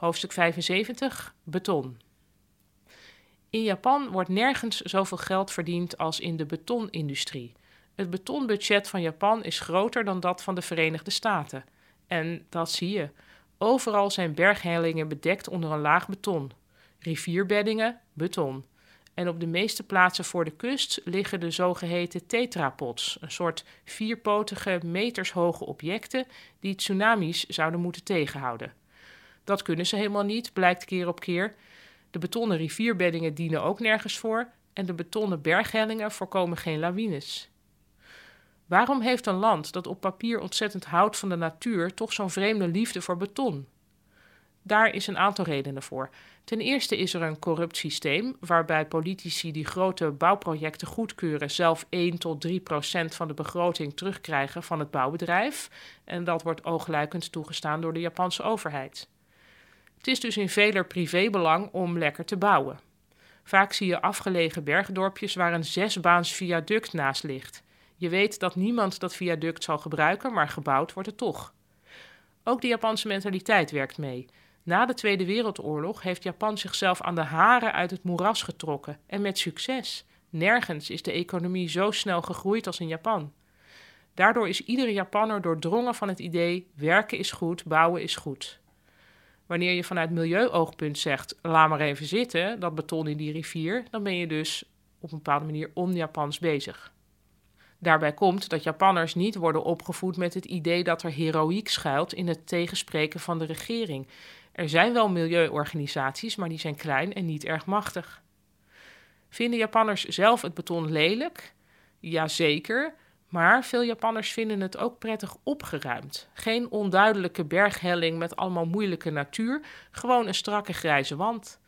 Hoofdstuk 75 Beton. In Japan wordt nergens zoveel geld verdiend als in de betonindustrie. Het betonbudget van Japan is groter dan dat van de Verenigde Staten. En dat zie je. Overal zijn berghellingen bedekt onder een laag beton. Rivierbeddingen, beton. En op de meeste plaatsen voor de kust liggen de zogeheten tetrapods, een soort vierpotige, metershoge objecten die tsunamis zouden moeten tegenhouden. Dat kunnen ze helemaal niet, blijkt keer op keer. De betonnen rivierbeddingen dienen ook nergens voor en de betonnen berghellingen voorkomen geen lawines. Waarom heeft een land dat op papier ontzettend houdt van de natuur toch zo'n vreemde liefde voor beton? Daar is een aantal redenen voor. Ten eerste is er een corrupt systeem waarbij politici die grote bouwprojecten goedkeuren zelf 1 tot 3 procent van de begroting terugkrijgen van het bouwbedrijf. En dat wordt oogluikend toegestaan door de Japanse overheid. Het is dus in veler privébelang om lekker te bouwen. Vaak zie je afgelegen bergdorpjes waar een zesbaans viaduct naast ligt. Je weet dat niemand dat viaduct zal gebruiken, maar gebouwd wordt het toch. Ook de Japanse mentaliteit werkt mee. Na de Tweede Wereldoorlog heeft Japan zichzelf aan de haren uit het moeras getrokken en met succes. Nergens is de economie zo snel gegroeid als in Japan. Daardoor is iedere Japanner doordrongen van het idee: werken is goed, bouwen is goed. Wanneer je vanuit milieuoogpunt zegt: laat maar even zitten, dat beton in die rivier, dan ben je dus op een bepaalde manier on-Japans bezig. Daarbij komt dat Japanners niet worden opgevoed met het idee dat er heroïek schuilt in het tegenspreken van de regering. Er zijn wel milieuorganisaties, maar die zijn klein en niet erg machtig. Vinden Japanners zelf het beton lelijk? Jazeker, maar veel Japanners vinden het ook prettig opgeruimd. Geen onduidelijke berghelling met allemaal moeilijke natuur, gewoon een strakke grijze wand.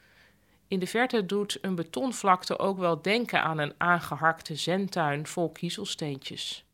In de verte doet een betonvlakte ook wel denken aan een aangeharkte zentuin vol kiezelsteentjes.